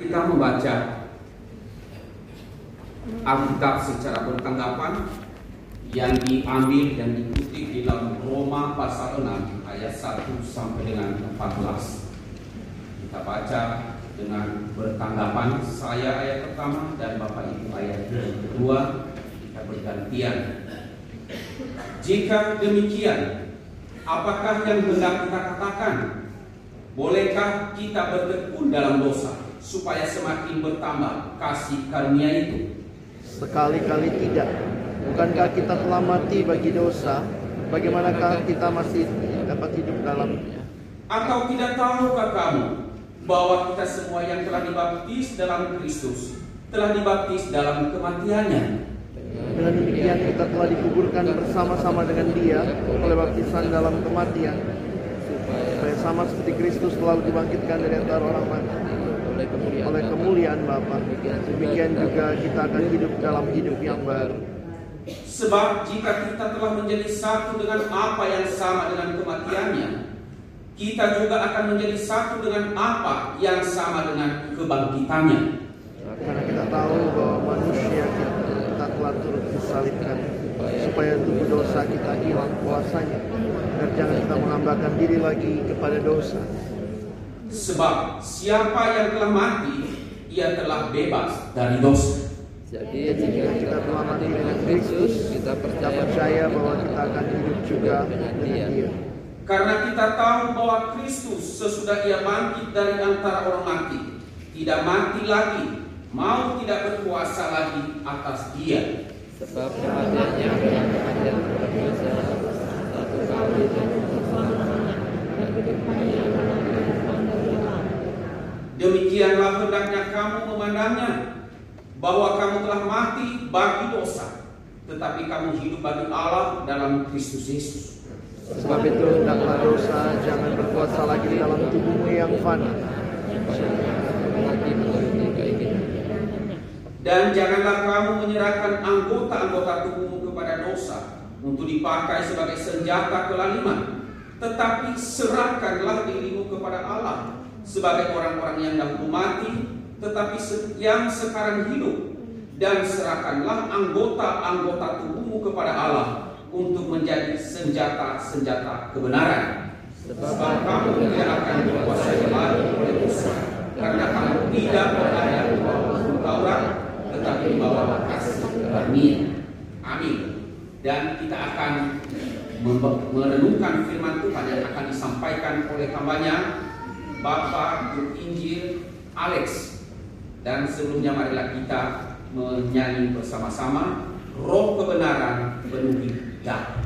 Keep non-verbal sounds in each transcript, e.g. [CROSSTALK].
kita membaca Alkitab secara bertanggapan yang diambil dan dikutip di dalam Roma pasal 6 ayat 1 sampai dengan 14. Kita baca dengan bertanggapan saya ayat pertama dan Bapak Ibu ayat kedua kita bergantian. Jika demikian, apakah yang hendak kita katakan? Bolehkah kita bertekun dalam dosa supaya semakin bertambah kasih karunia itu? Sekali-kali tidak. Bukankah kita telah mati bagi dosa? Bagaimanakah kita masih dapat hidup dalamnya? Atau tidak tahukah kamu bahwa kita semua yang telah dibaptis dalam Kristus telah dibaptis dalam kematiannya? Dengan demikian kita telah dikuburkan bersama-sama dengan dia oleh baptisan dalam kematian. Supaya sama seperti Kristus selalu dibangkitkan dari antara orang mati oleh kemuliaan Bapa. Demikian juga kita akan hidup dalam hidup yang baru. Sebab jika kita telah menjadi satu dengan apa yang sama dengan kematiannya, kita juga akan menjadi satu dengan apa yang sama dengan kebangkitannya. Karena kita tahu bahwa manusia kita, kita telah turut disalibkan supaya tubuh dosa kita hilang kuasanya dan jangan kita mengambakan diri lagi kepada dosa. Sebab siapa yang telah mati, ia telah bebas dari dosa. Jadi jika kita telah mati dengan Kristus, kita percaya bahwa kita akan hidup juga dengan Dia. Karena kita tahu bahwa Kristus sesudah ia bangkit dari antara orang mati, tidak mati lagi, mau tidak berkuasa lagi atas dia. Sebab kematiannya adalah kematian berdosa satu kali dan dan kehidupannya adalah kehidupan. Demikianlah hendaknya kamu memandangnya, bahwa kamu telah mati bagi dosa, tetapi kamu hidup bagi Allah dalam Kristus Yesus. Sebab itu hendaklah dosa jangan berkuasa lagi dalam tubuhmu yang fana. Dan janganlah kamu menyerahkan anggota-anggota tubuhmu kepada dosa untuk dipakai sebagai senjata kelaliman, tetapi serahkanlah dirimu kepada Allah sebagai orang-orang yang dahulu mati, tetapi yang sekarang hidup, dan serahkanlah anggota-anggota tubuhmu kepada Allah untuk menjadi senjata-senjata kebenaran. Sebab kamu tidak akan dikuasai lagi oleh dosa, karena kamu tidak berada di bawah Taurat, tetapi di bawah kasih karunia. Amin. Dan kita akan merenungkan firman Tuhan yang akan disampaikan oleh hambanya Bapak Guru Injil Alex. Dan sebelumnya marilah kita menyanyi bersama-sama Roh kebenaran penuhi dalam.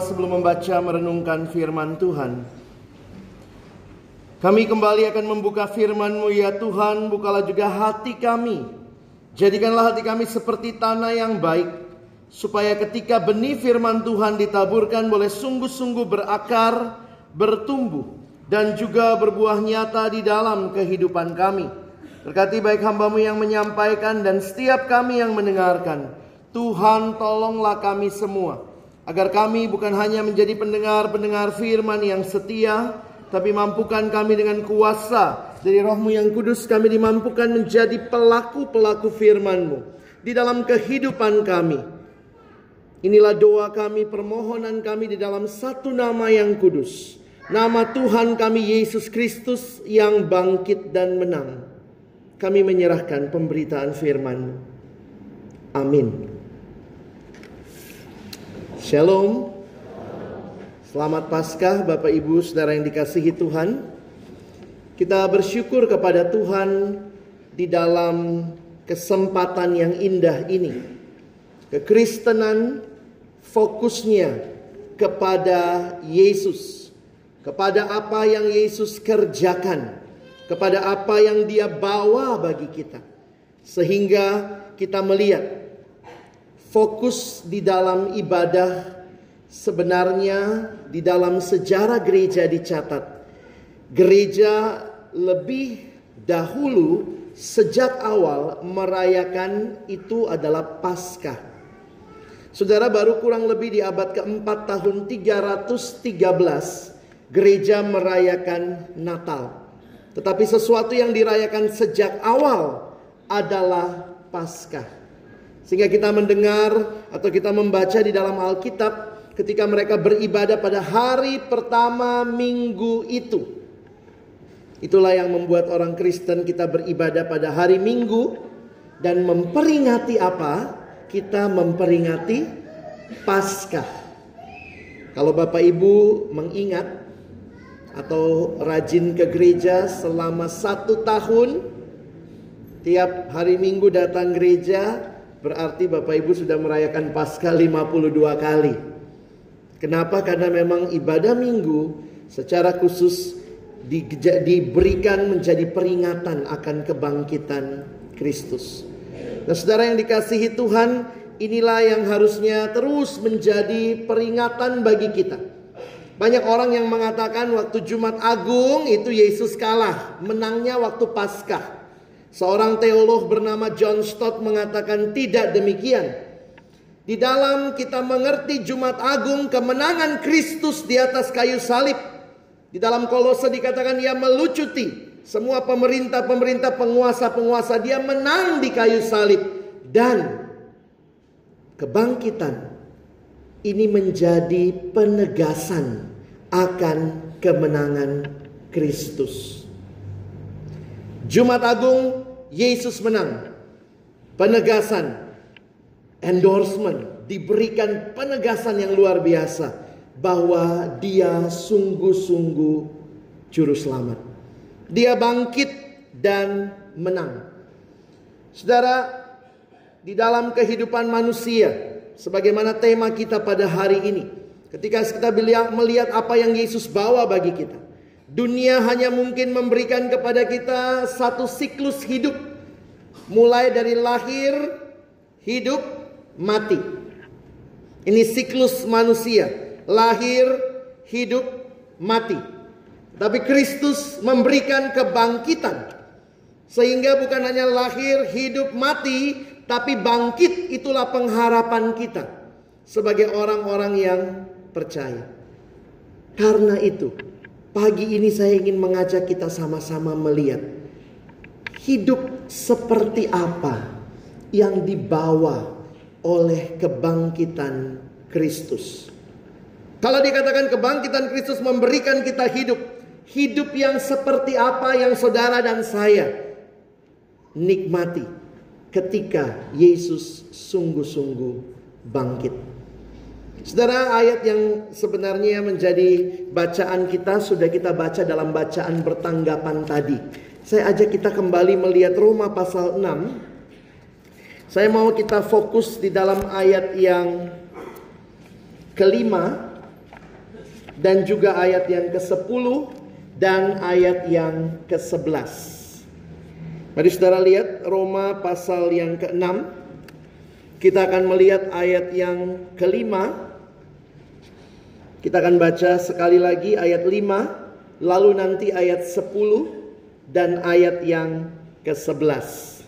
Sebelum membaca merenungkan firman Tuhan. Kami kembali akan membuka firman-Mu ya Tuhan, bukalah juga hati kami. Jadikanlah hati kami seperti tanah yang baik, supaya ketika benih firman Tuhan ditaburkan boleh sungguh-sungguh berakar, bertumbuh, dan juga berbuah nyata di dalam kehidupan kami. Berkati baik hambamu yang menyampaikan dan setiap kami yang mendengarkan. Tuhan tolonglah kami semua Agar kami bukan hanya menjadi pendengar-pendengar firman yang setia, tapi mampukan kami dengan kuasa dari rohmu yang kudus kami dimampukan menjadi pelaku-pelaku firmanmu di dalam kehidupan kami. Inilah doa kami, permohonan kami di dalam satu nama yang kudus. Nama Tuhan kami Yesus Kristus yang bangkit dan menang. Kami menyerahkan pemberitaan firman. Amin. Shalom. Selamat Paskah Bapak Ibu Saudara yang dikasihi Tuhan. Kita bersyukur kepada Tuhan di dalam kesempatan yang indah ini. Kekristenan fokusnya kepada Yesus, kepada apa yang Yesus kerjakan, kepada apa yang Dia bawa bagi kita, sehingga kita melihat fokus di dalam ibadah sebenarnya di dalam sejarah gereja dicatat gereja lebih dahulu sejak awal merayakan itu adalah Paskah. Saudara baru kurang lebih di abad keempat tahun 313 gereja merayakan Natal. Tetapi sesuatu yang dirayakan sejak awal adalah Paskah. Sehingga kita mendengar atau kita membaca di dalam Alkitab ketika mereka beribadah pada hari pertama minggu itu. Itulah yang membuat orang Kristen kita beribadah pada hari Minggu dan memperingati apa? Kita memperingati Paskah. Kalau Bapak Ibu mengingat atau rajin ke gereja selama satu tahun, tiap hari Minggu datang gereja, Berarti Bapak Ibu sudah merayakan Paskah 52 kali. Kenapa? Karena memang ibadah minggu secara khusus di, diberikan menjadi peringatan akan kebangkitan Kristus. Nah saudara yang dikasihi Tuhan, inilah yang harusnya terus menjadi peringatan bagi kita. Banyak orang yang mengatakan waktu Jumat Agung itu Yesus kalah, menangnya waktu Paskah. Seorang teolog bernama John Stott mengatakan tidak demikian. Di dalam kita mengerti Jumat Agung kemenangan Kristus di atas kayu salib. Di dalam kolose dikatakan ia melucuti semua pemerintah-pemerintah penguasa-penguasa dia menang di kayu salib dan kebangkitan ini menjadi penegasan akan kemenangan Kristus. Jumat Agung Yesus menang. Penegasan, endorsement, diberikan penegasan yang luar biasa bahwa dia sungguh-sungguh juru selamat. Dia bangkit dan menang. Saudara, di dalam kehidupan manusia, sebagaimana tema kita pada hari ini, ketika kita melihat apa yang Yesus bawa bagi kita, Dunia hanya mungkin memberikan kepada kita satu siklus hidup. Mulai dari lahir, hidup, mati. Ini siklus manusia. Lahir, hidup, mati. Tapi Kristus memberikan kebangkitan. Sehingga bukan hanya lahir, hidup, mati. Tapi bangkit itulah pengharapan kita. Sebagai orang-orang yang percaya. Karena itu Pagi ini saya ingin mengajak kita sama-sama melihat hidup seperti apa yang dibawa oleh kebangkitan Kristus. Kalau dikatakan kebangkitan Kristus memberikan kita hidup, hidup yang seperti apa yang saudara dan saya nikmati ketika Yesus sungguh-sungguh bangkit. Saudara, ayat yang sebenarnya menjadi bacaan kita sudah kita baca dalam bacaan bertanggapan tadi. Saya ajak kita kembali melihat Roma pasal 6. Saya mau kita fokus di dalam ayat yang kelima dan juga ayat yang ke-10 dan ayat yang ke-11. Mari saudara lihat Roma pasal yang ke-6. Kita akan melihat ayat yang kelima. Kita akan baca sekali lagi ayat 5, lalu nanti ayat 10 dan ayat yang ke-11.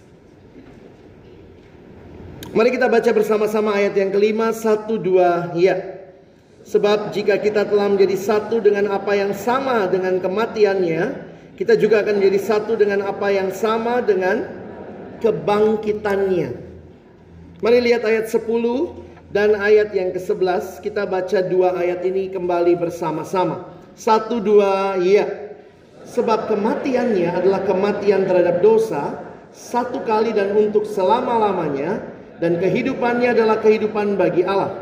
Mari kita baca bersama-sama ayat yang kelima, satu dua ya. Sebab jika kita telah menjadi satu dengan apa yang sama dengan kematiannya, kita juga akan menjadi satu dengan apa yang sama dengan kebangkitannya. Mari lihat ayat 10 dan ayat yang ke-11. Kita baca dua ayat ini kembali bersama-sama. Satu dua ya. Sebab kematiannya adalah kematian terhadap dosa satu kali dan untuk selama-lamanya dan kehidupannya adalah kehidupan bagi Allah.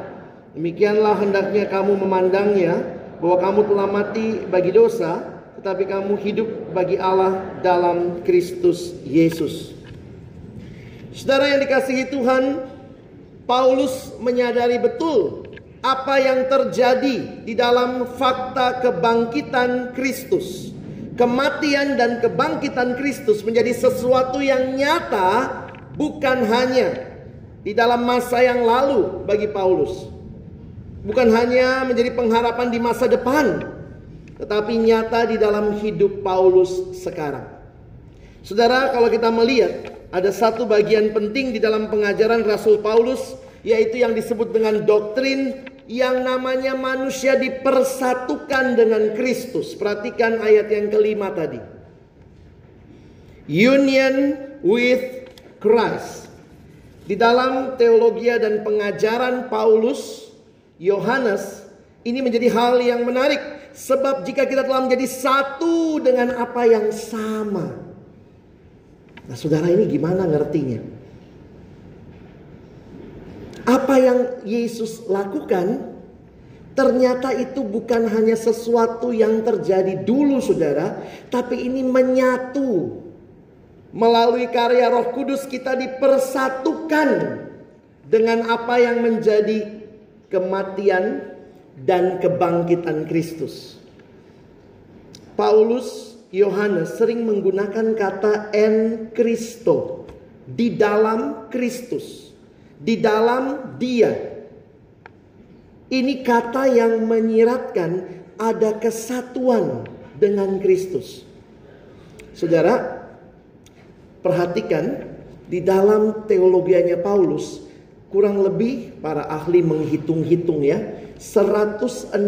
Demikianlah hendaknya kamu memandangnya bahwa kamu telah mati bagi dosa, tetapi kamu hidup bagi Allah dalam Kristus Yesus. Saudara yang dikasihi Tuhan, Paulus menyadari betul apa yang terjadi di dalam fakta kebangkitan Kristus. Kematian dan kebangkitan Kristus menjadi sesuatu yang nyata, bukan hanya di dalam masa yang lalu bagi Paulus. Bukan hanya menjadi pengharapan di masa depan, tetapi nyata di dalam hidup Paulus sekarang. Saudara, kalau kita melihat ada satu bagian penting di dalam pengajaran Rasul Paulus, yaitu yang disebut dengan doktrin yang namanya manusia dipersatukan dengan Kristus. Perhatikan ayat yang kelima tadi. Union with Christ. Di dalam teologi dan pengajaran Paulus, Yohanes, ini menjadi hal yang menarik. Sebab jika kita telah menjadi satu dengan apa yang sama. Nah saudara ini gimana ngertinya? Apa yang Yesus lakukan Ternyata itu bukan hanya sesuatu yang terjadi dulu saudara, tapi ini menyatu Melalui karya Roh Kudus kita dipersatukan dengan apa yang menjadi kematian dan kebangkitan Kristus. Paulus Yohanes sering menggunakan kata en Kristo di dalam Kristus, di dalam Dia. Ini kata yang menyiratkan ada kesatuan dengan Kristus. Saudara, Perhatikan di dalam teologianya Paulus kurang lebih para ahli menghitung-hitung ya 164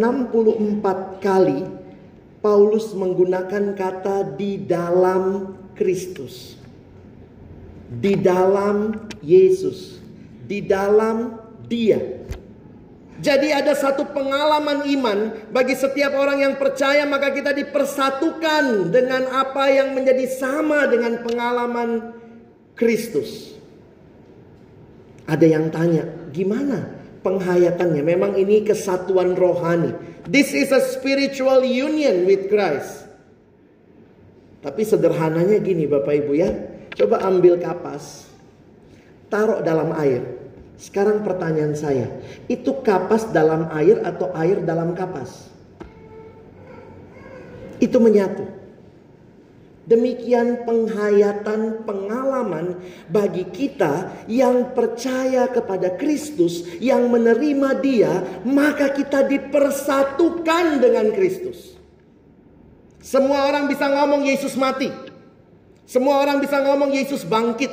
kali Paulus menggunakan kata di dalam Kristus. Di dalam Yesus, di dalam Dia. Jadi ada satu pengalaman iman bagi setiap orang yang percaya maka kita dipersatukan dengan apa yang menjadi sama dengan pengalaman Kristus. Ada yang tanya, gimana penghayatannya? Memang ini kesatuan rohani. This is a spiritual union with Christ. Tapi sederhananya gini Bapak Ibu ya. Coba ambil kapas, taruh dalam air. Sekarang pertanyaan saya, itu kapas dalam air atau air dalam kapas? Itu menyatu. Demikian penghayatan pengalaman bagi kita yang percaya kepada Kristus, yang menerima Dia, maka kita dipersatukan dengan Kristus. Semua orang bisa ngomong Yesus mati. Semua orang bisa ngomong Yesus bangkit.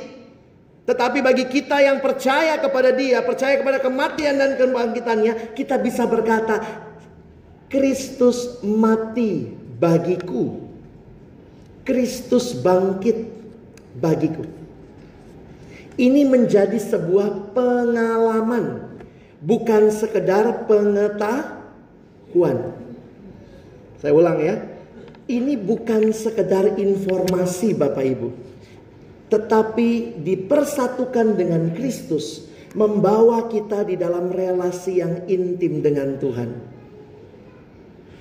Tetapi bagi kita yang percaya kepada dia, percaya kepada kematian dan kebangkitannya, kita bisa berkata, Kristus mati bagiku. Kristus bangkit bagiku. Ini menjadi sebuah pengalaman, bukan sekedar pengetahuan. Saya ulang ya, ini bukan sekedar informasi Bapak Ibu tetapi dipersatukan dengan Kristus, membawa kita di dalam relasi yang intim dengan Tuhan.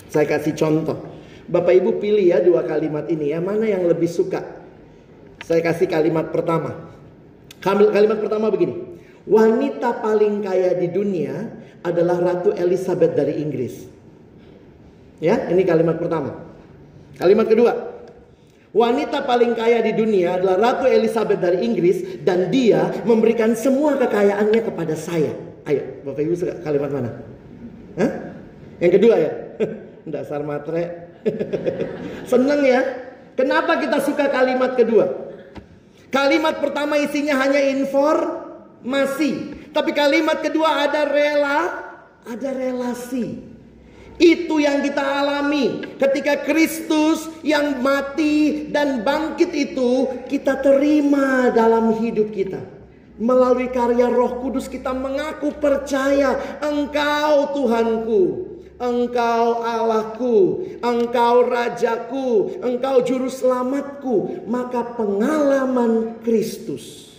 Saya kasih contoh. Bapak Ibu pilih ya dua kalimat ini ya, mana yang lebih suka? Saya kasih kalimat pertama. Kalimat pertama begini. Wanita paling kaya di dunia adalah Ratu Elizabeth dari Inggris. Ya, ini kalimat pertama. Kalimat kedua, wanita paling kaya di dunia adalah Ratu Elizabeth dari Inggris dan dia memberikan semua kekayaannya kepada saya. Ayo, Bapak Ibu suka kalimat mana? Hah? Yang kedua ya? [LAUGHS] Dasar matre. [LAUGHS] Seneng ya? Kenapa kita suka kalimat kedua? Kalimat pertama isinya hanya informasi. Tapi kalimat kedua ada rela, ada relasi. Itu yang kita alami ketika Kristus yang mati dan bangkit itu kita terima dalam hidup kita. Melalui karya Roh Kudus kita mengaku percaya Engkau Tuhanku. Engkau Allahku, Engkau Rajaku, Engkau Juru Selamatku. Maka pengalaman Kristus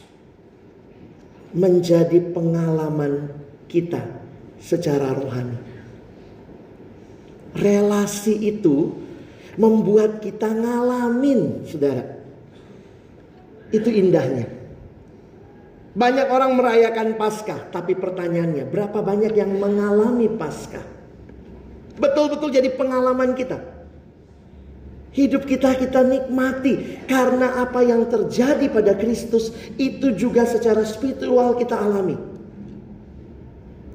menjadi pengalaman kita secara rohani. Relasi itu membuat kita ngalamin, saudara. Itu indahnya. Banyak orang merayakan Paskah, tapi pertanyaannya, berapa banyak yang mengalami Paskah? Betul-betul jadi pengalaman kita. Hidup kita kita nikmati karena apa yang terjadi pada Kristus itu juga secara spiritual kita alami.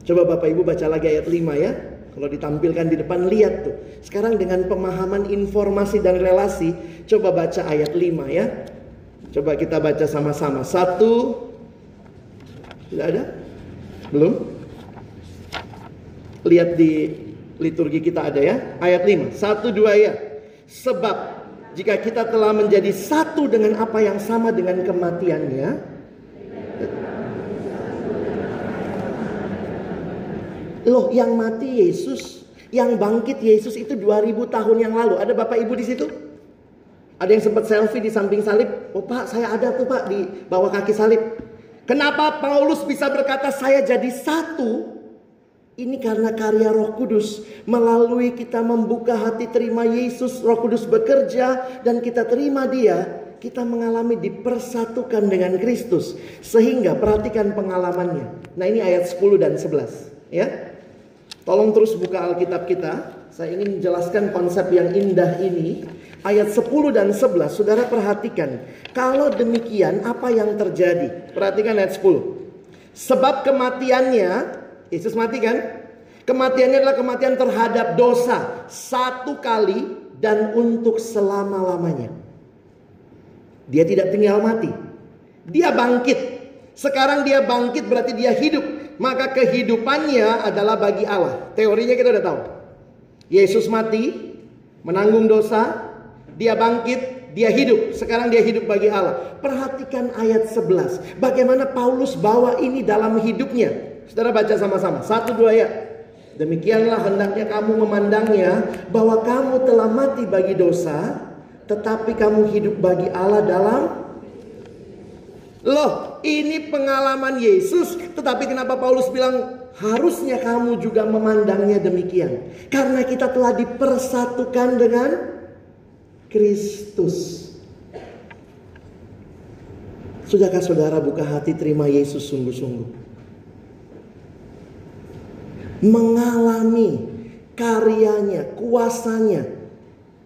Coba Bapak Ibu baca lagi ayat 5 ya. Kalau ditampilkan di depan lihat tuh. Sekarang dengan pemahaman informasi dan relasi, coba baca ayat 5 ya. Coba kita baca sama-sama. Satu. Sudah ada? Belum? Lihat di liturgi kita ada ya. Ayat 5. Satu dua ya. Sebab jika kita telah menjadi satu dengan apa yang sama dengan kematiannya. Loh yang mati Yesus. Yang bangkit Yesus itu 2000 tahun yang lalu. Ada Bapak Ibu di situ? Ada yang sempat selfie di samping salib? Oh Pak saya ada tuh Pak di bawah kaki salib. Kenapa Paulus bisa berkata saya jadi satu? Ini karena karya Roh Kudus. Melalui kita membuka hati terima Yesus, Roh Kudus bekerja dan kita terima Dia, kita mengalami dipersatukan dengan Kristus. Sehingga perhatikan pengalamannya. Nah, ini ayat 10 dan 11, ya. Tolong terus buka Alkitab kita. Saya ingin menjelaskan konsep yang indah ini. Ayat 10 dan 11, Saudara perhatikan. Kalau demikian, apa yang terjadi? Perhatikan ayat 10. Sebab kematiannya Yesus mati kan? Kematiannya adalah kematian terhadap dosa satu kali dan untuk selama-lamanya. Dia tidak tinggal mati. Dia bangkit. Sekarang dia bangkit berarti dia hidup. Maka kehidupannya adalah bagi Allah. Teorinya kita udah tahu. Yesus mati, menanggung dosa, dia bangkit, dia hidup. Sekarang dia hidup bagi Allah. Perhatikan ayat 11. Bagaimana Paulus bawa ini dalam hidupnya. Saudara baca sama-sama. Satu dua ya. Demikianlah hendaknya kamu memandangnya bahwa kamu telah mati bagi dosa, tetapi kamu hidup bagi Allah dalam Loh, ini pengalaman Yesus, tetapi kenapa Paulus bilang harusnya kamu juga memandangnya demikian? Karena kita telah dipersatukan dengan Kristus. Sudahkah saudara buka hati terima Yesus sungguh-sungguh? Mengalami karyanya, kuasanya.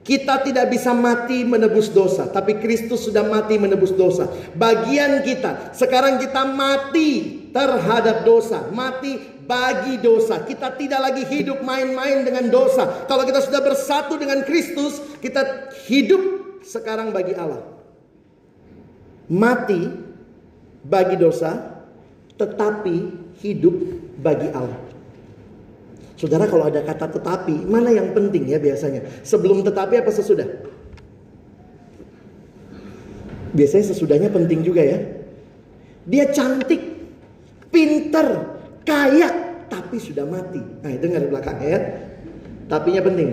Kita tidak bisa mati menebus dosa, tapi Kristus sudah mati menebus dosa. Bagian kita, sekarang kita mati terhadap dosa, mati bagi dosa. Kita tidak lagi hidup main-main dengan dosa. Kalau kita sudah bersatu dengan Kristus, kita hidup sekarang bagi Allah. Mati bagi dosa, tetapi hidup bagi Allah. Saudara kalau ada kata tetapi, mana yang penting ya biasanya? Sebelum tetapi apa sesudah? Biasanya sesudahnya penting juga ya. Dia cantik, pinter, kaya, tapi sudah mati. Nah dengar belakangnya ya. Tapinya penting.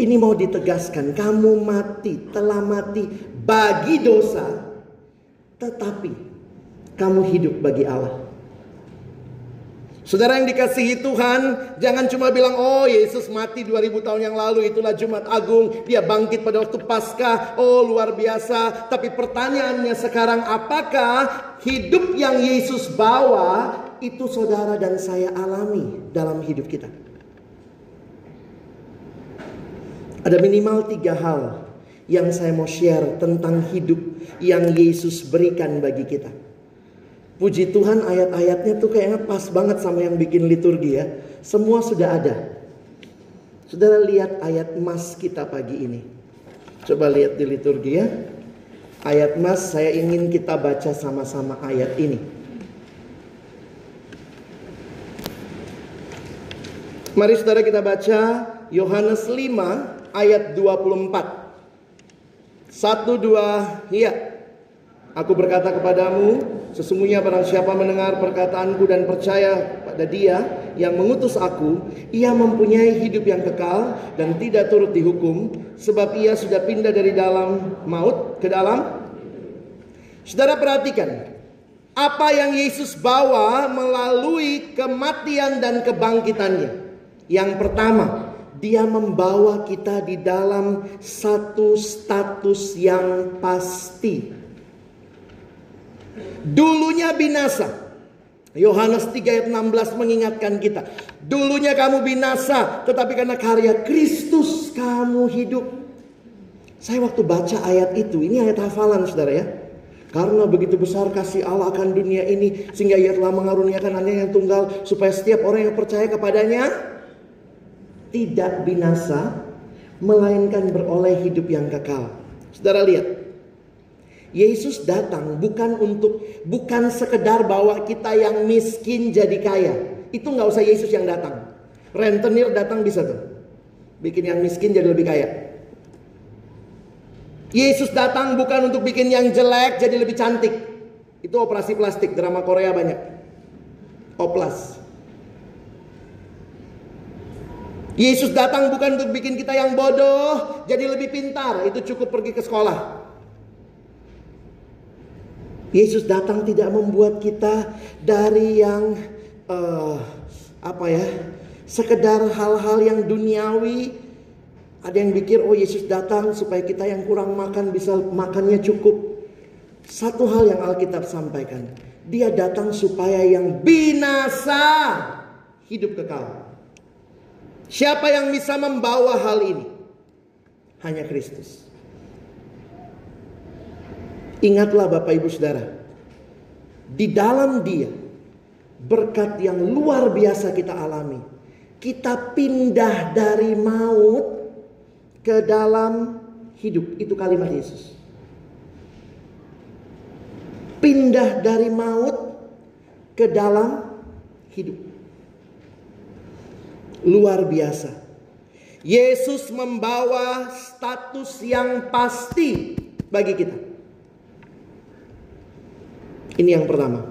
Ini mau ditegaskan, kamu mati, telah mati bagi dosa, tetapi kamu hidup bagi Allah. Saudara yang dikasihi Tuhan, jangan cuma bilang, oh Yesus mati 2000 tahun yang lalu, itulah Jumat Agung, dia bangkit pada waktu Paskah, oh luar biasa. Tapi pertanyaannya sekarang, apakah hidup yang Yesus bawa itu saudara dan saya alami dalam hidup kita. Ada minimal tiga hal yang saya mau share tentang hidup yang Yesus berikan bagi kita. Puji Tuhan ayat-ayatnya tuh kayaknya pas banget sama yang bikin liturgi ya. Semua sudah ada. Saudara lihat ayat emas kita pagi ini. Coba lihat di liturgi ya. Ayat emas saya ingin kita baca sama-sama ayat ini. Mari saudara kita baca Yohanes 5 ayat 24. Satu dua, iya. Aku berkata kepadamu, sesungguhnya barang siapa mendengar perkataanku dan percaya pada dia yang mengutus aku, ia mempunyai hidup yang kekal dan tidak turut dihukum, sebab ia sudah pindah dari dalam maut ke dalam. Saudara perhatikan, apa yang Yesus bawa melalui kematian dan kebangkitannya. Yang pertama, dia membawa kita di dalam satu status yang pasti. Dulunya binasa. Yohanes 3 ayat 16 mengingatkan kita. Dulunya kamu binasa, tetapi karena karya Kristus kamu hidup. Saya waktu baca ayat itu, ini ayat hafalan saudara ya. Karena begitu besar kasih Allah akan dunia ini sehingga ia telah mengaruniakan anaknya yang tunggal supaya setiap orang yang percaya kepadanya tidak binasa, melainkan beroleh hidup yang kekal. Saudara lihat, Yesus datang bukan untuk bukan sekedar bawa kita yang miskin jadi kaya. Itu nggak usah Yesus yang datang. Rentenir datang bisa tuh, bikin yang miskin jadi lebih kaya. Yesus datang bukan untuk bikin yang jelek jadi lebih cantik. Itu operasi plastik, drama Korea banyak. Oplas. Yesus datang bukan untuk bikin kita yang bodoh jadi lebih pintar, itu cukup pergi ke sekolah. Yesus datang tidak membuat kita dari yang uh, apa ya, sekedar hal-hal yang duniawi. Ada yang pikir oh Yesus datang supaya kita yang kurang makan bisa makannya cukup. Satu hal yang Alkitab sampaikan, dia datang supaya yang binasa hidup kekal. Siapa yang bisa membawa hal ini? Hanya Kristus. Ingatlah Bapak Ibu Saudara. Di dalam dia berkat yang luar biasa kita alami. Kita pindah dari maut ke dalam hidup. Itu kalimat Yesus. Pindah dari maut ke dalam hidup luar biasa. Yesus membawa status yang pasti bagi kita. Ini yang pertama.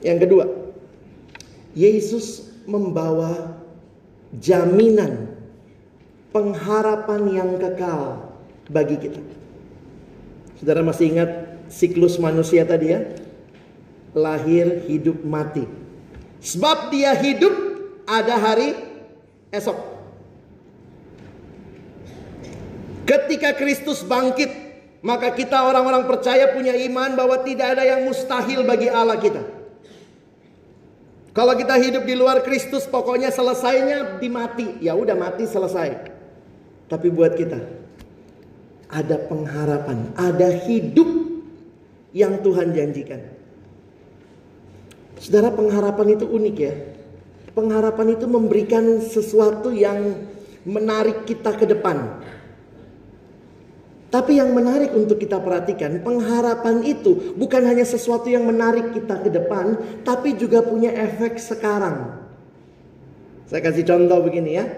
Yang kedua, Yesus membawa jaminan pengharapan yang kekal bagi kita. Saudara masih ingat siklus manusia tadi ya? Lahir, hidup, mati. Sebab dia hidup, ada hari esok. Ketika Kristus bangkit, maka kita orang-orang percaya punya iman bahwa tidak ada yang mustahil bagi Allah kita. Kalau kita hidup di luar Kristus, pokoknya selesainya di mati. Ya udah mati selesai. Tapi buat kita ada pengharapan, ada hidup yang Tuhan janjikan. Saudara pengharapan itu unik ya. Pengharapan itu memberikan sesuatu yang menarik kita ke depan. Tapi yang menarik untuk kita perhatikan, pengharapan itu bukan hanya sesuatu yang menarik kita ke depan, tapi juga punya efek sekarang. Saya kasih contoh begini ya.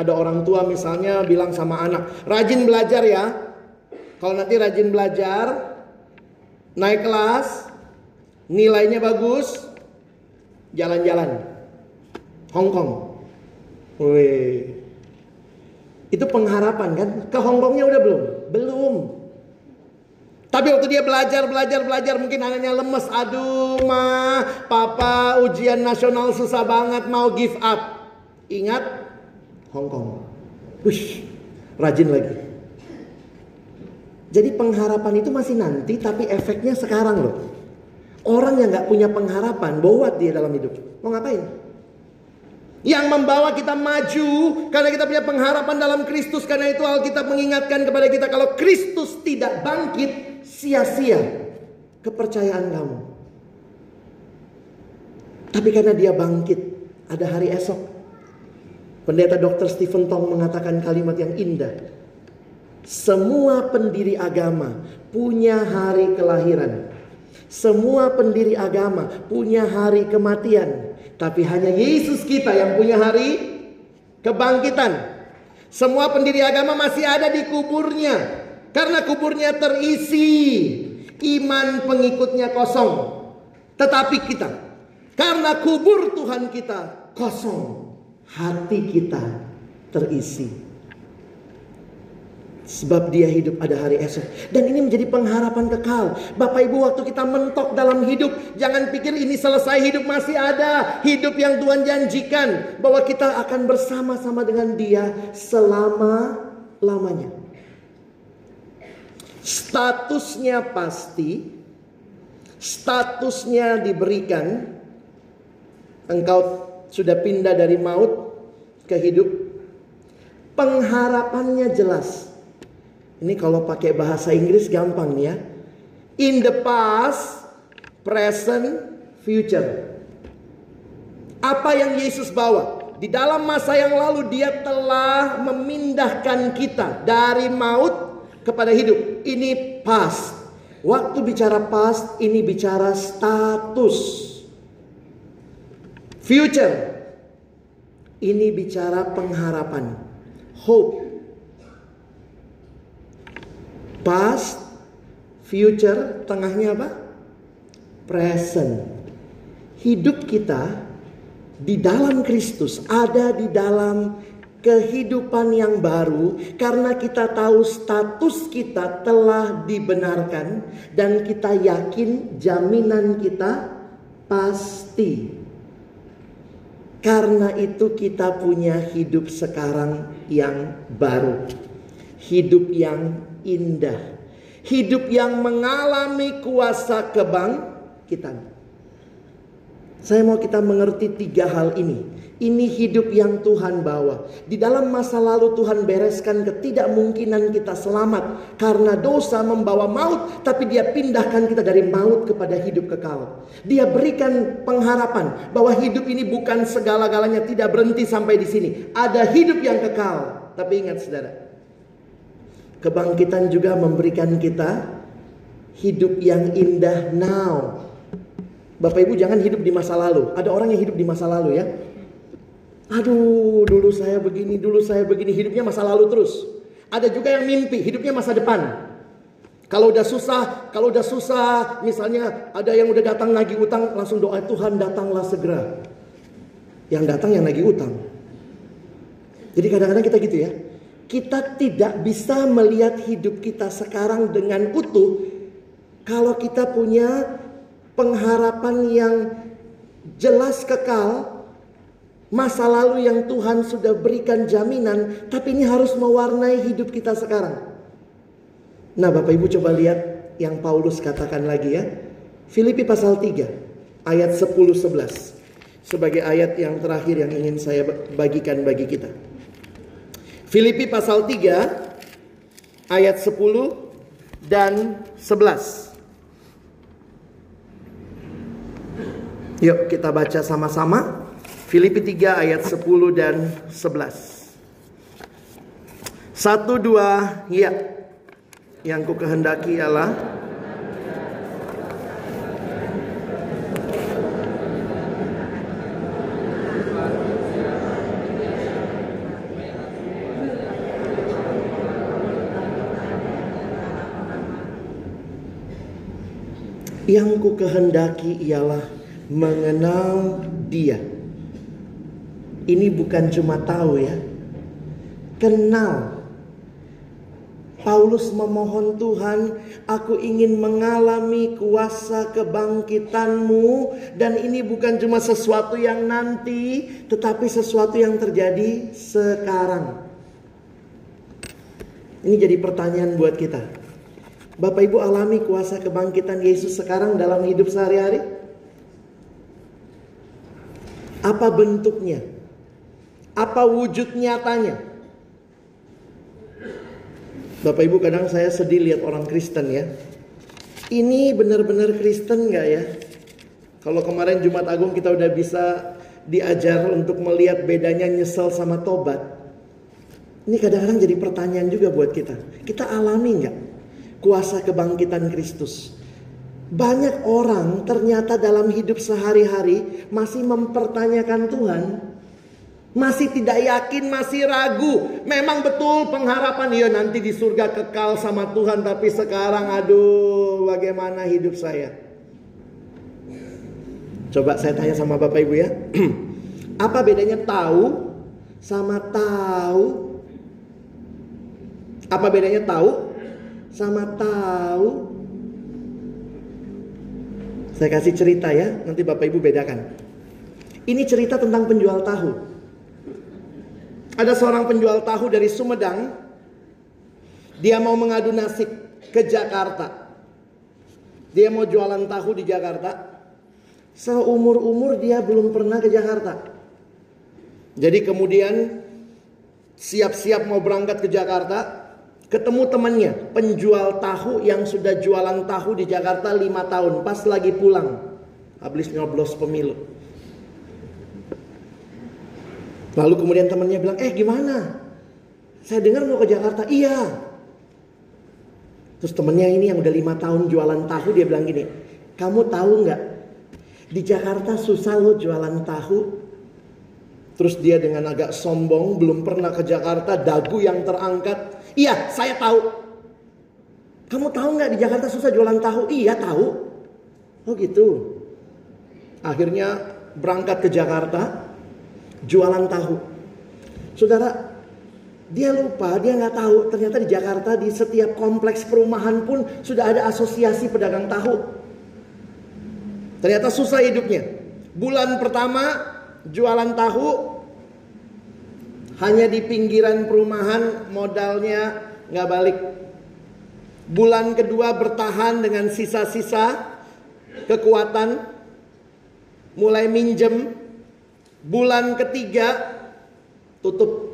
Ada orang tua misalnya bilang sama anak, rajin belajar ya. Kalau nanti rajin belajar, naik kelas, nilainya bagus, jalan-jalan. Hong Kong. Wih. Itu pengharapan kan? Ke Hong Kongnya udah belum? Belum. Tapi waktu dia belajar, belajar, belajar mungkin anaknya lemes. Aduh ma, papa ujian nasional susah banget mau give up. Ingat Hong Kong. Wih, rajin lagi. Jadi pengharapan itu masih nanti tapi efeknya sekarang loh. Orang yang nggak punya pengharapan, bawa dia dalam hidup. Mau ngapain? Yang membawa kita maju karena kita punya pengharapan dalam Kristus. Karena itu Alkitab mengingatkan kepada kita kalau Kristus tidak bangkit, sia-sia kepercayaan kamu. Tapi karena dia bangkit, ada hari esok. Pendeta Dr. Stephen Tong mengatakan kalimat yang indah. Semua pendiri agama punya hari kelahiran. Semua pendiri agama punya hari kematian. Tapi hanya Yesus kita yang punya hari kebangkitan. Semua pendiri agama masih ada di kuburnya. Karena kuburnya terisi. Iman pengikutnya kosong. Tetapi kita. Karena kubur Tuhan kita kosong. Hati kita terisi. Sebab dia hidup ada hari esok. Dan ini menjadi pengharapan kekal. Bapak ibu waktu kita mentok dalam hidup. Jangan pikir ini selesai hidup masih ada. Hidup yang Tuhan janjikan. Bahwa kita akan bersama-sama dengan dia selama-lamanya. Statusnya pasti. Statusnya diberikan. Engkau sudah pindah dari maut ke hidup. Pengharapannya jelas ini kalau pakai bahasa Inggris gampang nih ya. In the past, present, future. Apa yang Yesus bawa? Di dalam masa yang lalu dia telah memindahkan kita dari maut kepada hidup. Ini past. Waktu bicara past, ini bicara status. Future. Ini bicara pengharapan. Hope Past, future, tengahnya apa? Present. Hidup kita di dalam Kristus, ada di dalam kehidupan yang baru karena kita tahu status kita telah dibenarkan dan kita yakin jaminan kita pasti. Karena itu kita punya hidup sekarang yang baru. Hidup yang indah. Hidup yang mengalami kuasa kebangkitan. Saya mau kita mengerti tiga hal ini. Ini hidup yang Tuhan bawa. Di dalam masa lalu Tuhan bereskan ketidakmungkinan kita selamat. Karena dosa membawa maut. Tapi dia pindahkan kita dari maut kepada hidup kekal. Dia berikan pengharapan. Bahwa hidup ini bukan segala-galanya tidak berhenti sampai di sini. Ada hidup yang kekal. Tapi ingat saudara. Kebangkitan juga memberikan kita hidup yang indah now. Bapak Ibu jangan hidup di masa lalu. Ada orang yang hidup di masa lalu ya. Aduh, dulu saya begini, dulu saya begini, hidupnya masa lalu terus. Ada juga yang mimpi, hidupnya masa depan. Kalau udah susah, kalau udah susah, misalnya ada yang udah datang lagi utang, langsung doa Tuhan datanglah segera. Yang datang yang lagi utang. Jadi kadang-kadang kita gitu ya kita tidak bisa melihat hidup kita sekarang dengan utuh kalau kita punya pengharapan yang jelas kekal, masa lalu yang Tuhan sudah berikan jaminan, tapi ini harus mewarnai hidup kita sekarang. Nah, Bapak Ibu coba lihat yang Paulus katakan lagi ya. Filipi pasal 3 ayat 10 11 sebagai ayat yang terakhir yang ingin saya bagikan bagi kita. Filipi pasal 3 ayat 10 dan 11. Yuk kita baca sama-sama. Filipi 3 ayat 10 dan 11. Satu dua ya. Yang ku kehendaki ialah Yang ku kehendaki ialah mengenal dia. Ini bukan cuma tahu ya. Kenal. Paulus memohon Tuhan, aku ingin mengalami kuasa kebangkitanmu dan ini bukan cuma sesuatu yang nanti, tetapi sesuatu yang terjadi sekarang. Ini jadi pertanyaan buat kita. Bapak Ibu alami kuasa kebangkitan Yesus sekarang dalam hidup sehari-hari? Apa bentuknya? Apa wujud nyatanya? Bapak Ibu kadang saya sedih lihat orang Kristen ya. Ini benar-benar Kristen nggak ya? Kalau kemarin Jumat Agung kita udah bisa diajar untuk melihat bedanya nyesel sama tobat. Ini kadang-kadang jadi pertanyaan juga buat kita. Kita alami nggak kuasa kebangkitan Kristus? Banyak orang ternyata dalam hidup sehari-hari masih mempertanyakan Tuhan. Masih tidak yakin, masih ragu. Memang betul pengharapan ya nanti di surga kekal sama Tuhan. Tapi sekarang aduh bagaimana hidup saya. Coba saya tanya sama Bapak Ibu ya. [CLEARS THROAT] Apa bedanya tahu sama tahu? Apa bedanya tahu sama tahu? Saya kasih cerita ya, nanti Bapak Ibu bedakan. Ini cerita tentang penjual tahu. Ada seorang penjual tahu dari Sumedang. Dia mau mengadu nasib ke Jakarta. Dia mau jualan tahu di Jakarta. Seumur-umur dia belum pernah ke Jakarta. Jadi kemudian siap-siap mau berangkat ke Jakarta. Ketemu temannya, penjual tahu yang sudah jualan tahu di Jakarta lima tahun. Pas lagi pulang. Habis nyoblos pemilu. Lalu kemudian temannya bilang, eh gimana? Saya dengar mau ke Jakarta. Iya. Terus temennya ini yang udah lima tahun jualan tahu dia bilang gini, kamu tahu nggak? Di Jakarta susah lo jualan tahu. Terus dia dengan agak sombong, belum pernah ke Jakarta, dagu yang terangkat. Iya, saya tahu. Kamu tahu nggak di Jakarta susah jualan tahu? Iya tahu. Oh gitu. Akhirnya berangkat ke Jakarta, jualan tahu. Saudara, dia lupa, dia nggak tahu ternyata di Jakarta di setiap kompleks perumahan pun sudah ada asosiasi pedagang tahu. Ternyata susah hidupnya. Bulan pertama jualan tahu hanya di pinggiran perumahan modalnya nggak balik. Bulan kedua bertahan dengan sisa-sisa kekuatan mulai minjem Bulan ketiga tutup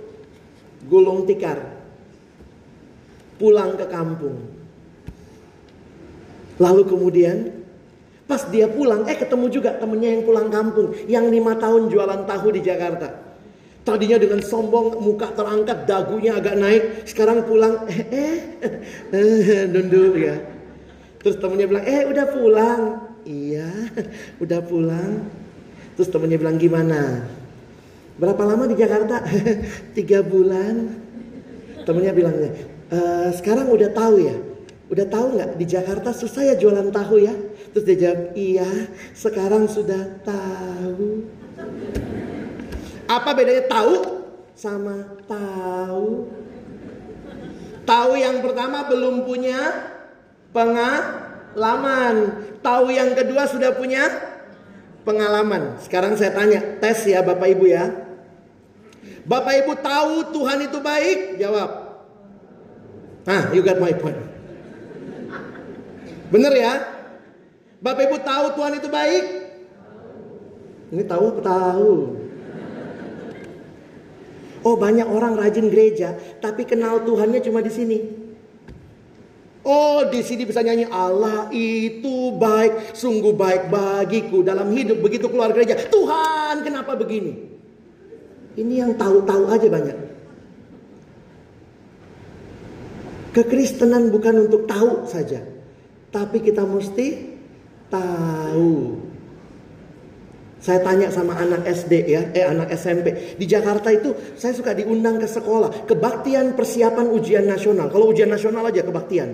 gulung tikar. Pulang ke kampung. Lalu kemudian pas dia pulang eh ketemu juga temennya yang pulang kampung. Yang lima tahun jualan tahu di Jakarta. Tadinya dengan sombong muka terangkat dagunya agak naik. Sekarang pulang eh eh, eh nunduk ya. Terus temennya bilang eh udah pulang. Iya udah pulang. Terus temennya bilang gimana? Berapa lama di Jakarta? [LAUGHS] Tiga bulan. Temennya bilang, e, sekarang udah tahu ya? Udah tahu nggak di Jakarta susah ya jualan tahu ya? Terus dia jawab, iya sekarang sudah tahu. Apa bedanya tahu sama tahu? Tahu yang pertama belum punya pengalaman. Tahu yang kedua sudah punya pengalaman. Sekarang saya tanya, tes ya Bapak Ibu ya. Bapak Ibu tahu Tuhan itu baik? Jawab. Ah, you got my point. Bener ya? Bapak Ibu tahu Tuhan itu baik? Ini tahu tahu? Oh banyak orang rajin gereja, tapi kenal Tuhannya cuma di sini. Oh, di sini bisa nyanyi Allah itu baik, sungguh baik bagiku dalam hidup begitu keluar gereja. Tuhan, kenapa begini? Ini yang tahu-tahu aja banyak. Kekristenan bukan untuk tahu saja, tapi kita mesti tahu. Saya tanya sama anak SD ya, eh anak SMP. Di Jakarta itu saya suka diundang ke sekolah. Kebaktian persiapan ujian nasional. Kalau ujian nasional aja kebaktian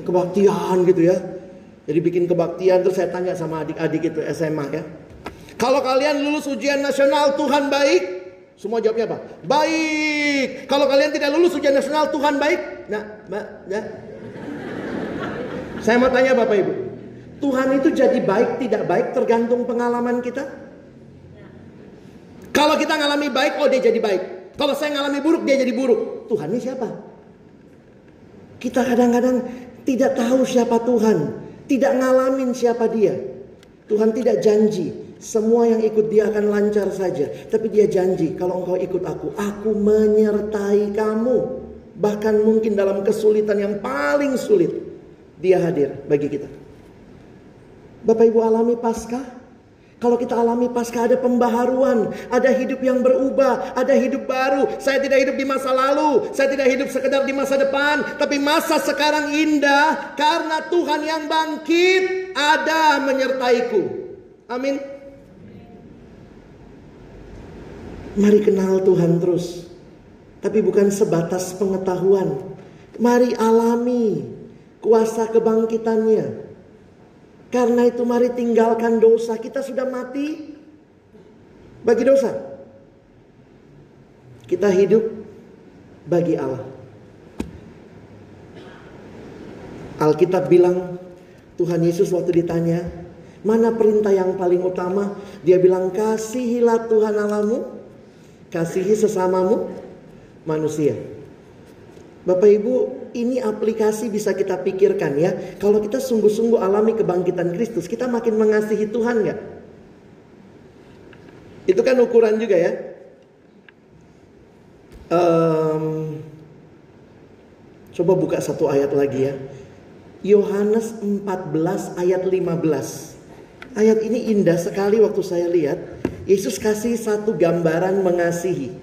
kebaktian gitu ya. Jadi bikin kebaktian terus saya tanya sama adik-adik itu SMA ya. Kalau kalian lulus ujian nasional Tuhan baik, semua jawabnya apa? Baik. Kalau kalian tidak lulus ujian nasional Tuhan baik? Nah, mbak, ya. Saya mau tanya Bapak Ibu. Tuhan itu jadi baik tidak baik tergantung pengalaman kita. Kalau kita ngalami baik, oh dia jadi baik. Kalau saya ngalami buruk, dia jadi buruk. Tuhan ini siapa? Kita kadang-kadang tidak tahu siapa Tuhan, tidak ngalamin siapa Dia. Tuhan tidak janji semua yang ikut Dia akan lancar saja, tapi Dia janji kalau engkau ikut aku, aku menyertai kamu. Bahkan mungkin dalam kesulitan yang paling sulit, Dia hadir bagi kita. Bapak Ibu alami Paskah? Kalau kita alami pasca ada pembaharuan, ada hidup yang berubah, ada hidup baru. Saya tidak hidup di masa lalu, saya tidak hidup sekedar di masa depan, tapi masa sekarang indah karena Tuhan yang bangkit ada menyertaiku. Amin. Mari kenal Tuhan terus. Tapi bukan sebatas pengetahuan. Mari alami kuasa kebangkitannya. Karena itu mari tinggalkan dosa. Kita sudah mati bagi dosa. Kita hidup bagi Allah. Alkitab bilang Tuhan Yesus waktu ditanya, mana perintah yang paling utama? Dia bilang kasihilah Tuhan Allahmu, kasihi sesamamu manusia. Bapak Ibu, ini aplikasi bisa kita pikirkan ya. Kalau kita sungguh-sungguh alami kebangkitan Kristus, kita makin mengasihi Tuhan nggak? Itu kan ukuran juga ya. Um, coba buka satu ayat lagi ya. Yohanes 14 ayat 15. Ayat ini indah sekali waktu saya lihat. Yesus kasih satu gambaran mengasihi.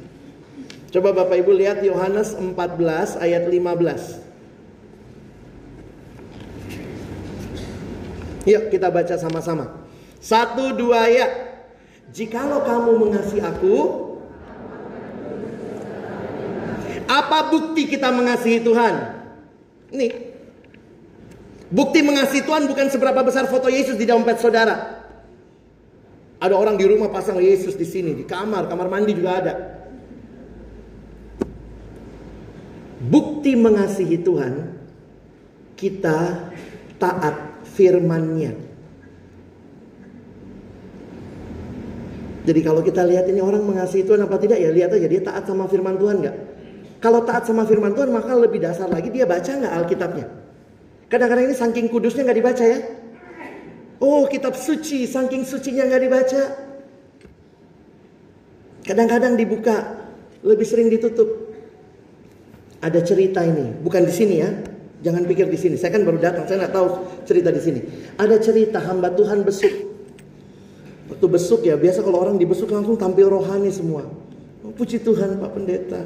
Coba Bapak Ibu lihat Yohanes 14 ayat 15. Yuk kita baca sama-sama. Satu dua ya. Jikalau kamu mengasihi aku, apa bukti kita mengasihi Tuhan? Nih. Bukti mengasihi Tuhan bukan seberapa besar foto Yesus di dompet saudara. Ada orang di rumah pasang Yesus di sini, di kamar, kamar mandi juga ada. Bukti mengasihi Tuhan, kita taat firman-Nya. Jadi kalau kita lihat ini orang mengasihi Tuhan apa tidak ya lihat aja dia taat sama firman Tuhan nggak? Kalau taat sama firman Tuhan maka lebih dasar lagi dia baca nggak Alkitabnya? Kadang-kadang ini saking kudusnya nggak dibaca ya? Oh kitab suci saking sucinya nggak dibaca. Kadang-kadang dibuka lebih sering ditutup ada cerita ini, bukan di sini ya. Jangan pikir di sini. Saya kan baru datang, saya nggak tahu cerita di sini. Ada cerita hamba Tuhan besuk. Waktu besuk ya, biasa kalau orang dibesuk langsung tampil rohani semua. Oh, puji Tuhan Pak Pendeta.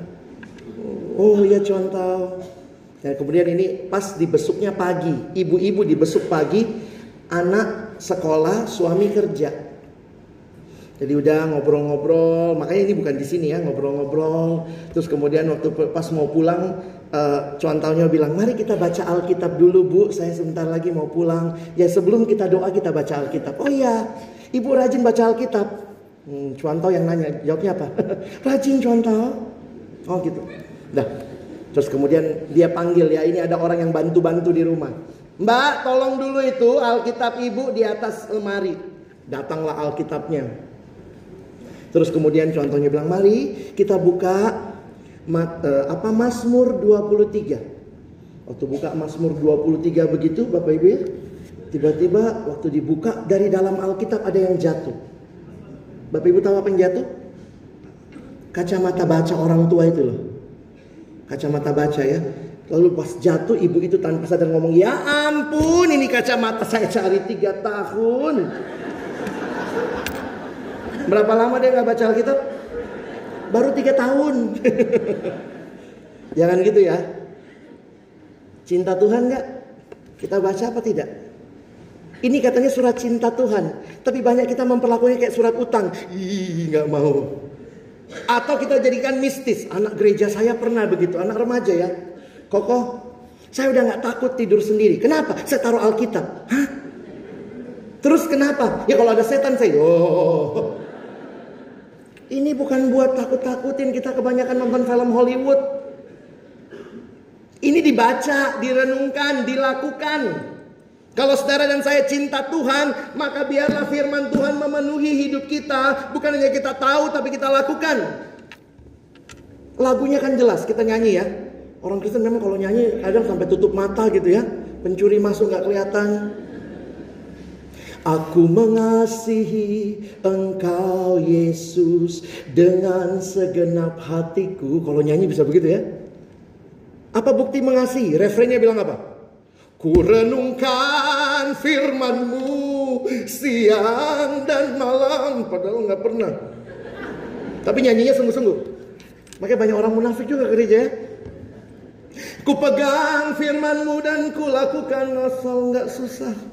Oh ya contoh. Dan kemudian ini pas dibesuknya pagi, ibu-ibu dibesuk pagi, anak sekolah, suami kerja. Jadi udah ngobrol-ngobrol, makanya ini bukan di sini ya ngobrol-ngobrol. Terus kemudian waktu pas mau pulang, uh, cuantaunya bilang, mari kita baca Alkitab dulu bu, saya sebentar lagi mau pulang. Ya sebelum kita doa kita baca Alkitab. Oh iya, ibu rajin baca Alkitab. Hmm, cuantau yang nanya, jawabnya apa? [LAUGHS] rajin cuantau. Oh gitu. Dah. Terus kemudian dia panggil ya, ini ada orang yang bantu-bantu di rumah. Mbak, tolong dulu itu Alkitab ibu di atas lemari. Datanglah Alkitabnya. Terus kemudian contohnya bilang, mari kita buka mat, uh, apa Mazmur 23. Waktu buka Mazmur 23 begitu Bapak Ibu ya. Tiba-tiba waktu dibuka dari dalam Alkitab ada yang jatuh. Bapak Ibu tahu apa yang jatuh? Kacamata baca orang tua itu loh. Kacamata baca ya. Lalu pas jatuh ibu itu tanpa sadar ngomong, ya ampun ini kacamata saya cari tiga tahun. Berapa lama dia nggak baca Alkitab? Baru tiga tahun. Jangan [LAUGHS] gitu ya. Cinta Tuhan nggak? Kita baca apa tidak? Ini katanya surat cinta Tuhan, tapi banyak kita memperlakukannya kayak surat utang. Ih, nggak mau. Atau kita jadikan mistis. Anak gereja saya pernah begitu, anak remaja ya. Kokoh, saya udah nggak takut tidur sendiri. Kenapa? Saya taruh Alkitab. Hah? Terus kenapa? Ya kalau ada setan saya, oh, ini bukan buat takut-takutin kita kebanyakan nonton film Hollywood. Ini dibaca, direnungkan, dilakukan. Kalau saudara dan saya cinta Tuhan, maka biarlah firman Tuhan memenuhi hidup kita. Bukan hanya kita tahu, tapi kita lakukan. Lagunya kan jelas, kita nyanyi ya. Orang Kristen memang kalau nyanyi kadang sampai tutup mata gitu ya. Pencuri masuk nggak kelihatan. Aku mengasihi engkau Yesus dengan segenap hatiku. Kalau nyanyi bisa begitu ya. Apa bukti mengasihi? Refrennya bilang apa? Ku renungkan firmanmu siang dan malam. Padahal nggak pernah. Tapi nyanyinya sungguh-sungguh. Makanya banyak orang munafik juga gereja ya. Ku pegang firmanmu dan ku lakukan asal nggak susah.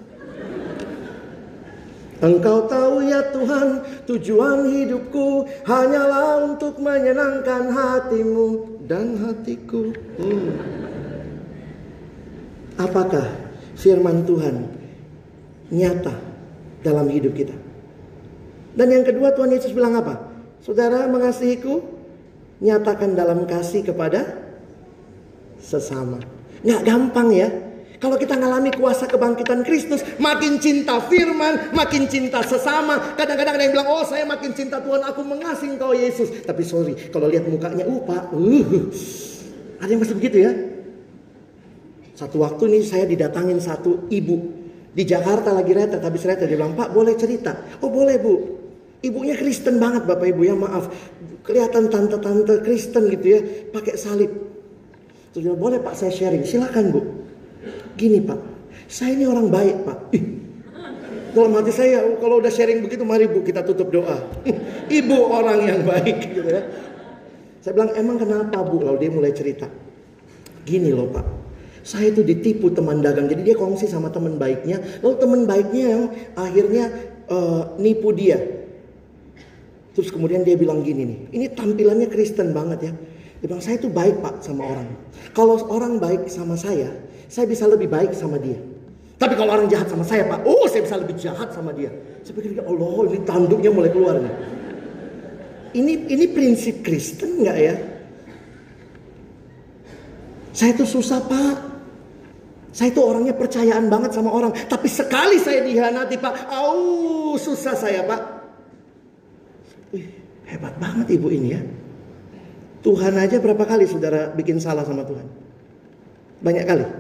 Engkau tahu ya Tuhan tujuan hidupku hanyalah untuk menyenangkan hatimu dan hatiku. Hmm. Apakah firman Tuhan nyata dalam hidup kita? Dan yang kedua Tuhan Yesus bilang apa? Saudara mengasihiku, nyatakan dalam kasih kepada sesama. Nggak gampang ya. Kalau kita ngalami kuasa kebangkitan Kristus, makin cinta firman, makin cinta sesama. Kadang-kadang ada yang bilang, oh saya makin cinta Tuhan, aku mengasihi kau Yesus. Tapi sorry, kalau lihat mukanya, uh pak, uh. Ada yang masih begitu ya? Satu waktu nih saya didatangin satu ibu. Di Jakarta lagi retret, habis retret. Dia bilang, pak boleh cerita? Oh boleh bu. Ibunya Kristen banget bapak ibu ya maaf. Kelihatan tante-tante Kristen gitu ya, pakai salib. Terus dia boleh pak saya sharing, silakan bu. Gini pak, saya ini orang baik pak. Ih, dalam hati saya kalau udah sharing begitu mari bu kita tutup doa. Ibu orang yang baik gitu ya. Saya bilang emang kenapa bu? Lalu dia mulai cerita. Gini loh pak, saya itu ditipu teman dagang. Jadi dia kongsi sama teman baiknya. Lalu teman baiknya yang akhirnya uh, nipu dia. Terus kemudian dia bilang gini nih, ini tampilannya Kristen banget ya. Dia bilang saya itu baik pak sama orang. Kalau orang baik sama saya, saya bisa lebih baik sama dia. Tapi kalau orang jahat sama saya pak, oh saya bisa lebih jahat sama dia. Saya pikir ya Allah ini tanduknya mulai keluar nih. Ini ini prinsip Kristen nggak ya? Saya itu susah pak. Saya itu orangnya percayaan banget sama orang. Tapi sekali saya dihianati pak, au susah saya pak. Wih, hebat banget ibu ini ya. Tuhan aja berapa kali saudara bikin salah sama Tuhan? Banyak kali.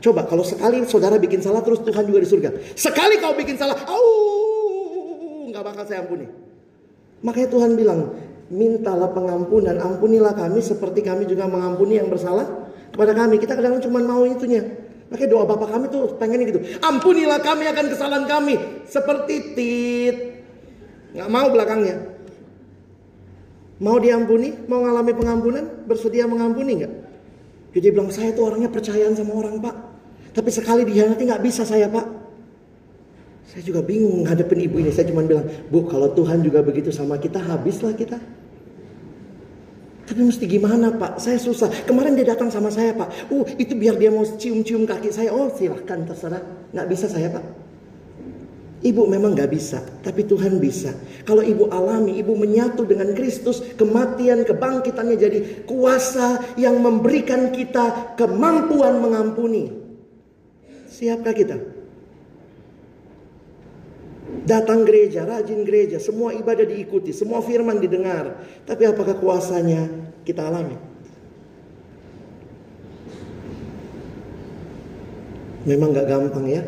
Coba kalau sekali saudara bikin salah terus Tuhan juga di surga. Sekali kau bikin salah, au, nggak bakal saya ampuni. Makanya Tuhan bilang, mintalah pengampunan, ampunilah kami seperti kami juga mengampuni yang bersalah kepada kami. Kita kadang cuma mau itunya. Makanya doa Bapak kami tuh pengen gitu. Ampunilah kami akan kesalahan kami seperti tit. Nggak mau belakangnya. Mau diampuni? Mau ngalami pengampunan? Bersedia mengampuni nggak? Jadi bilang saya tuh orangnya percayaan sama orang pak. Tapi sekali dihianati nggak bisa saya pak. Saya juga bingung ngadepin ibu ini. Saya cuma bilang, bu kalau Tuhan juga begitu sama kita, habislah kita. Tapi mesti gimana pak? Saya susah. Kemarin dia datang sama saya pak. Uh itu biar dia mau cium-cium kaki saya. Oh silahkan terserah. Nggak bisa saya pak. Ibu memang nggak bisa, tapi Tuhan bisa. Kalau ibu alami, ibu menyatu dengan Kristus, kematian, kebangkitannya jadi kuasa yang memberikan kita kemampuan mengampuni. Siapkah kita? Datang gereja, rajin gereja, semua ibadah diikuti, semua firman didengar. Tapi apakah kuasanya kita alami? Memang gak gampang ya.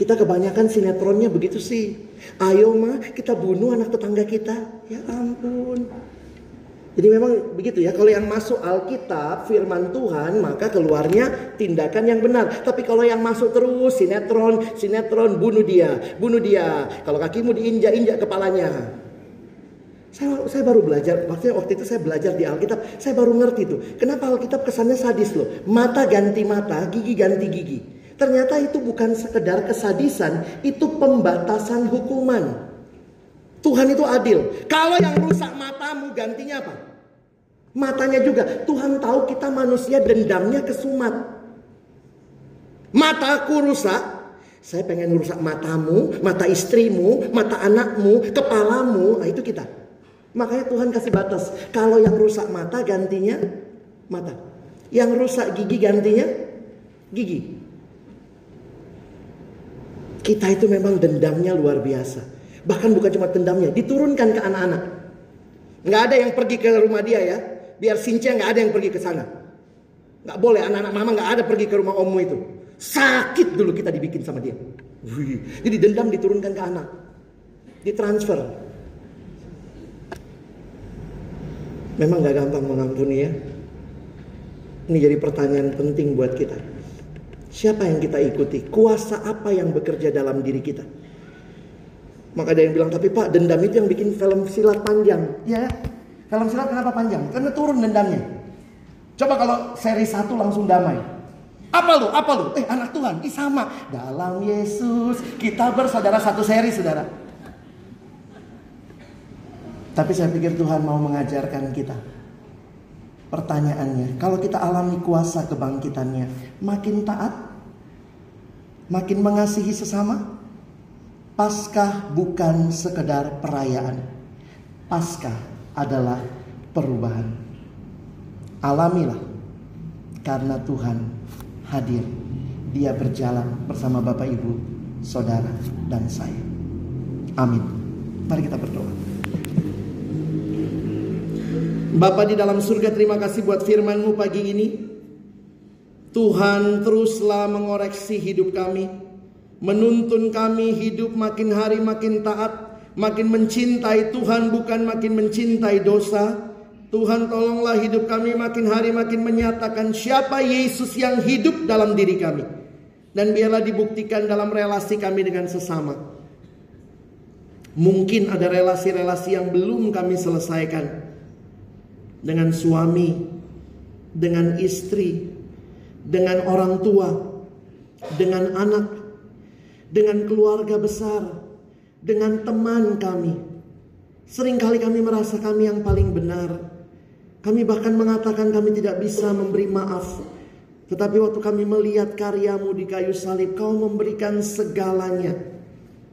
Kita kebanyakan sinetronnya begitu sih. Ayo mah kita bunuh anak tetangga kita. Ya ampun. Jadi memang begitu ya, kalau yang masuk Alkitab, firman Tuhan, maka keluarnya tindakan yang benar. Tapi kalau yang masuk terus sinetron, sinetron bunuh dia, bunuh dia. Kalau kakimu diinjak-injak kepalanya. Saya, saya baru belajar, waktu, waktu itu saya belajar di Alkitab, saya baru ngerti tuh. Kenapa Alkitab kesannya sadis loh. Mata ganti mata, gigi ganti gigi. Ternyata itu bukan sekedar kesadisan, itu pembatasan hukuman. Tuhan itu adil. Kalau yang rusak matamu gantinya apa? Matanya juga. Tuhan tahu kita manusia dendamnya kesumat. Mataku rusak, saya pengen rusak matamu, mata istrimu, mata anakmu, kepalamu. Nah itu kita. Makanya Tuhan kasih batas. Kalau yang rusak mata gantinya mata. Yang rusak gigi gantinya gigi. Kita itu memang dendamnya luar biasa. Bahkan bukan cuma dendamnya, diturunkan ke anak-anak. Nggak ada yang pergi ke rumah dia ya. Biar Sincia nggak ada yang pergi ke sana. Nggak boleh anak-anak mama nggak ada pergi ke rumah ommu itu. Sakit dulu kita dibikin sama dia. Wih. Jadi dendam diturunkan ke anak. Ditransfer. Memang nggak gampang mengampuni ya. Ini jadi pertanyaan penting buat kita. Siapa yang kita ikuti? Kuasa apa yang bekerja dalam diri kita? Maka ada yang bilang, tapi pak dendam itu yang bikin film silat panjang. Ya, film silat kenapa panjang? Karena turun dendamnya. Coba kalau seri satu langsung damai. Apa lu? Apa lu? Eh anak Tuhan, ih sama. Dalam Yesus kita bersaudara satu seri saudara. Tapi saya pikir Tuhan mau mengajarkan kita. Pertanyaannya, kalau kita alami kuasa kebangkitannya, makin taat, makin mengasihi sesama, Paskah bukan sekedar perayaan. Paskah adalah perubahan. Alamilah karena Tuhan hadir. Dia berjalan bersama Bapak Ibu, Saudara dan saya. Amin. Mari kita berdoa. Bapa di dalam surga terima kasih buat firman-Mu pagi ini. Tuhan teruslah mengoreksi hidup kami menuntun kami hidup makin hari makin taat, makin mencintai Tuhan bukan makin mencintai dosa. Tuhan tolonglah hidup kami makin hari makin menyatakan siapa Yesus yang hidup dalam diri kami. Dan biarlah dibuktikan dalam relasi kami dengan sesama. Mungkin ada relasi-relasi yang belum kami selesaikan. Dengan suami, dengan istri, dengan orang tua, dengan anak, dengan keluarga besar, dengan teman kami. Seringkali kami merasa kami yang paling benar. Kami bahkan mengatakan kami tidak bisa memberi maaf. Tetapi waktu kami melihat karyamu di kayu salib, kau memberikan segalanya.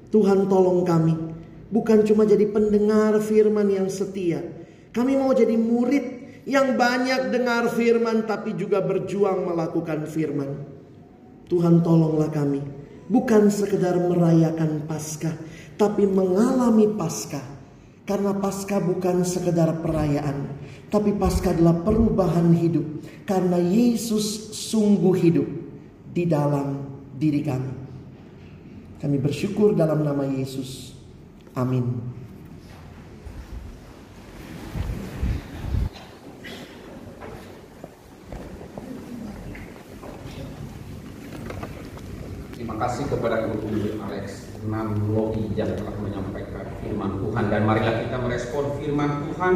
Tuhan tolong kami. Bukan cuma jadi pendengar firman yang setia. Kami mau jadi murid yang banyak dengar firman tapi juga berjuang melakukan firman. Tuhan tolonglah kami bukan sekedar merayakan Paskah, tapi mengalami Paskah. Karena Paskah bukan sekedar perayaan, tapi Paskah adalah perubahan hidup. Karena Yesus sungguh hidup di dalam diri kami. Kami bersyukur dalam nama Yesus. Amin. Terima kasih kepada Guru Alex Nanlogi yang telah menyampaikan firman Tuhan. Dan marilah kita merespon firman Tuhan